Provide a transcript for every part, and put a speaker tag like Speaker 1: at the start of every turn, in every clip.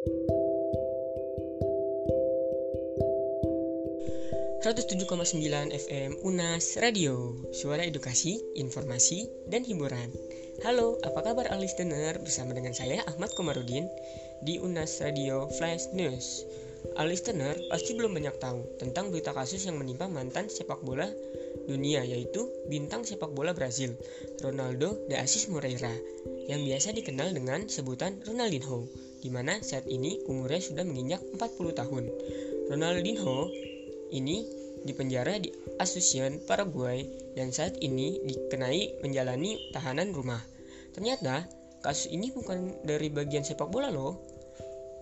Speaker 1: 107,9 FM UNAS Radio Suara edukasi, informasi, dan hiburan Halo, apa kabar all listener? Bersama dengan saya Ahmad Komarudin Di UNAS Radio Flash News All listener pasti belum banyak tahu Tentang berita kasus yang menimpa mantan sepak bola dunia Yaitu bintang sepak bola Brazil Ronaldo de Assis Moreira Yang biasa dikenal dengan sebutan Ronaldinho di mana saat ini umurnya sudah menginjak 40 tahun Ronaldinho ini dipenjara di Asuncion, Paraguay dan saat ini dikenai menjalani tahanan rumah. Ternyata kasus ini bukan dari bagian sepak bola loh,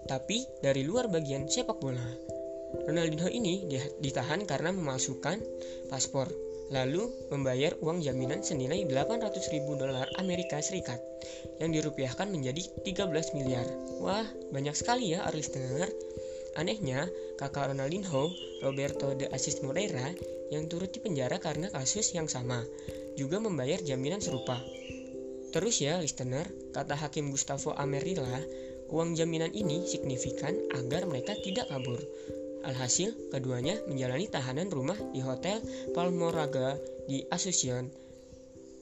Speaker 1: tapi dari luar bagian sepak bola. Ronaldinho ini ditahan karena memasukkan paspor, lalu membayar uang jaminan senilai 800 ribu dolar Amerika Serikat yang dirupiahkan menjadi 13 miliar. Wah, banyak sekali ya, listener. Anehnya, kakak Ronaldinho, Roberto de Assis Moreira, yang turut dipenjara karena kasus yang sama, juga membayar jaminan serupa. Terus ya, listener, kata Hakim Gustavo Amerilla, uang jaminan ini signifikan agar mereka tidak kabur. Alhasil, keduanya menjalani tahanan rumah di Hotel Palmoraga di Asuncion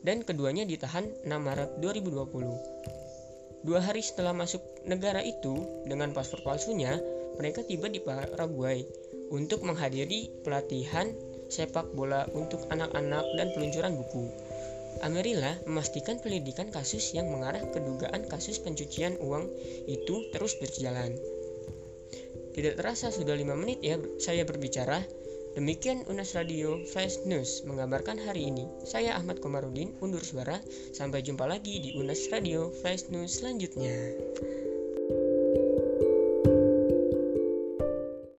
Speaker 1: dan keduanya ditahan 6 Maret 2020. Dua hari setelah masuk negara itu dengan paspor palsunya, mereka tiba di Paraguay untuk menghadiri pelatihan sepak bola untuk anak-anak dan peluncuran buku. Amerila memastikan penyelidikan kasus yang mengarah ke dugaan kasus pencucian uang itu terus berjalan. Tidak terasa sudah lima menit ya saya berbicara. Demikian Unas Radio Flash News mengabarkan hari ini. Saya Ahmad Komarudin undur suara. Sampai jumpa lagi di Unas Radio Flash News selanjutnya.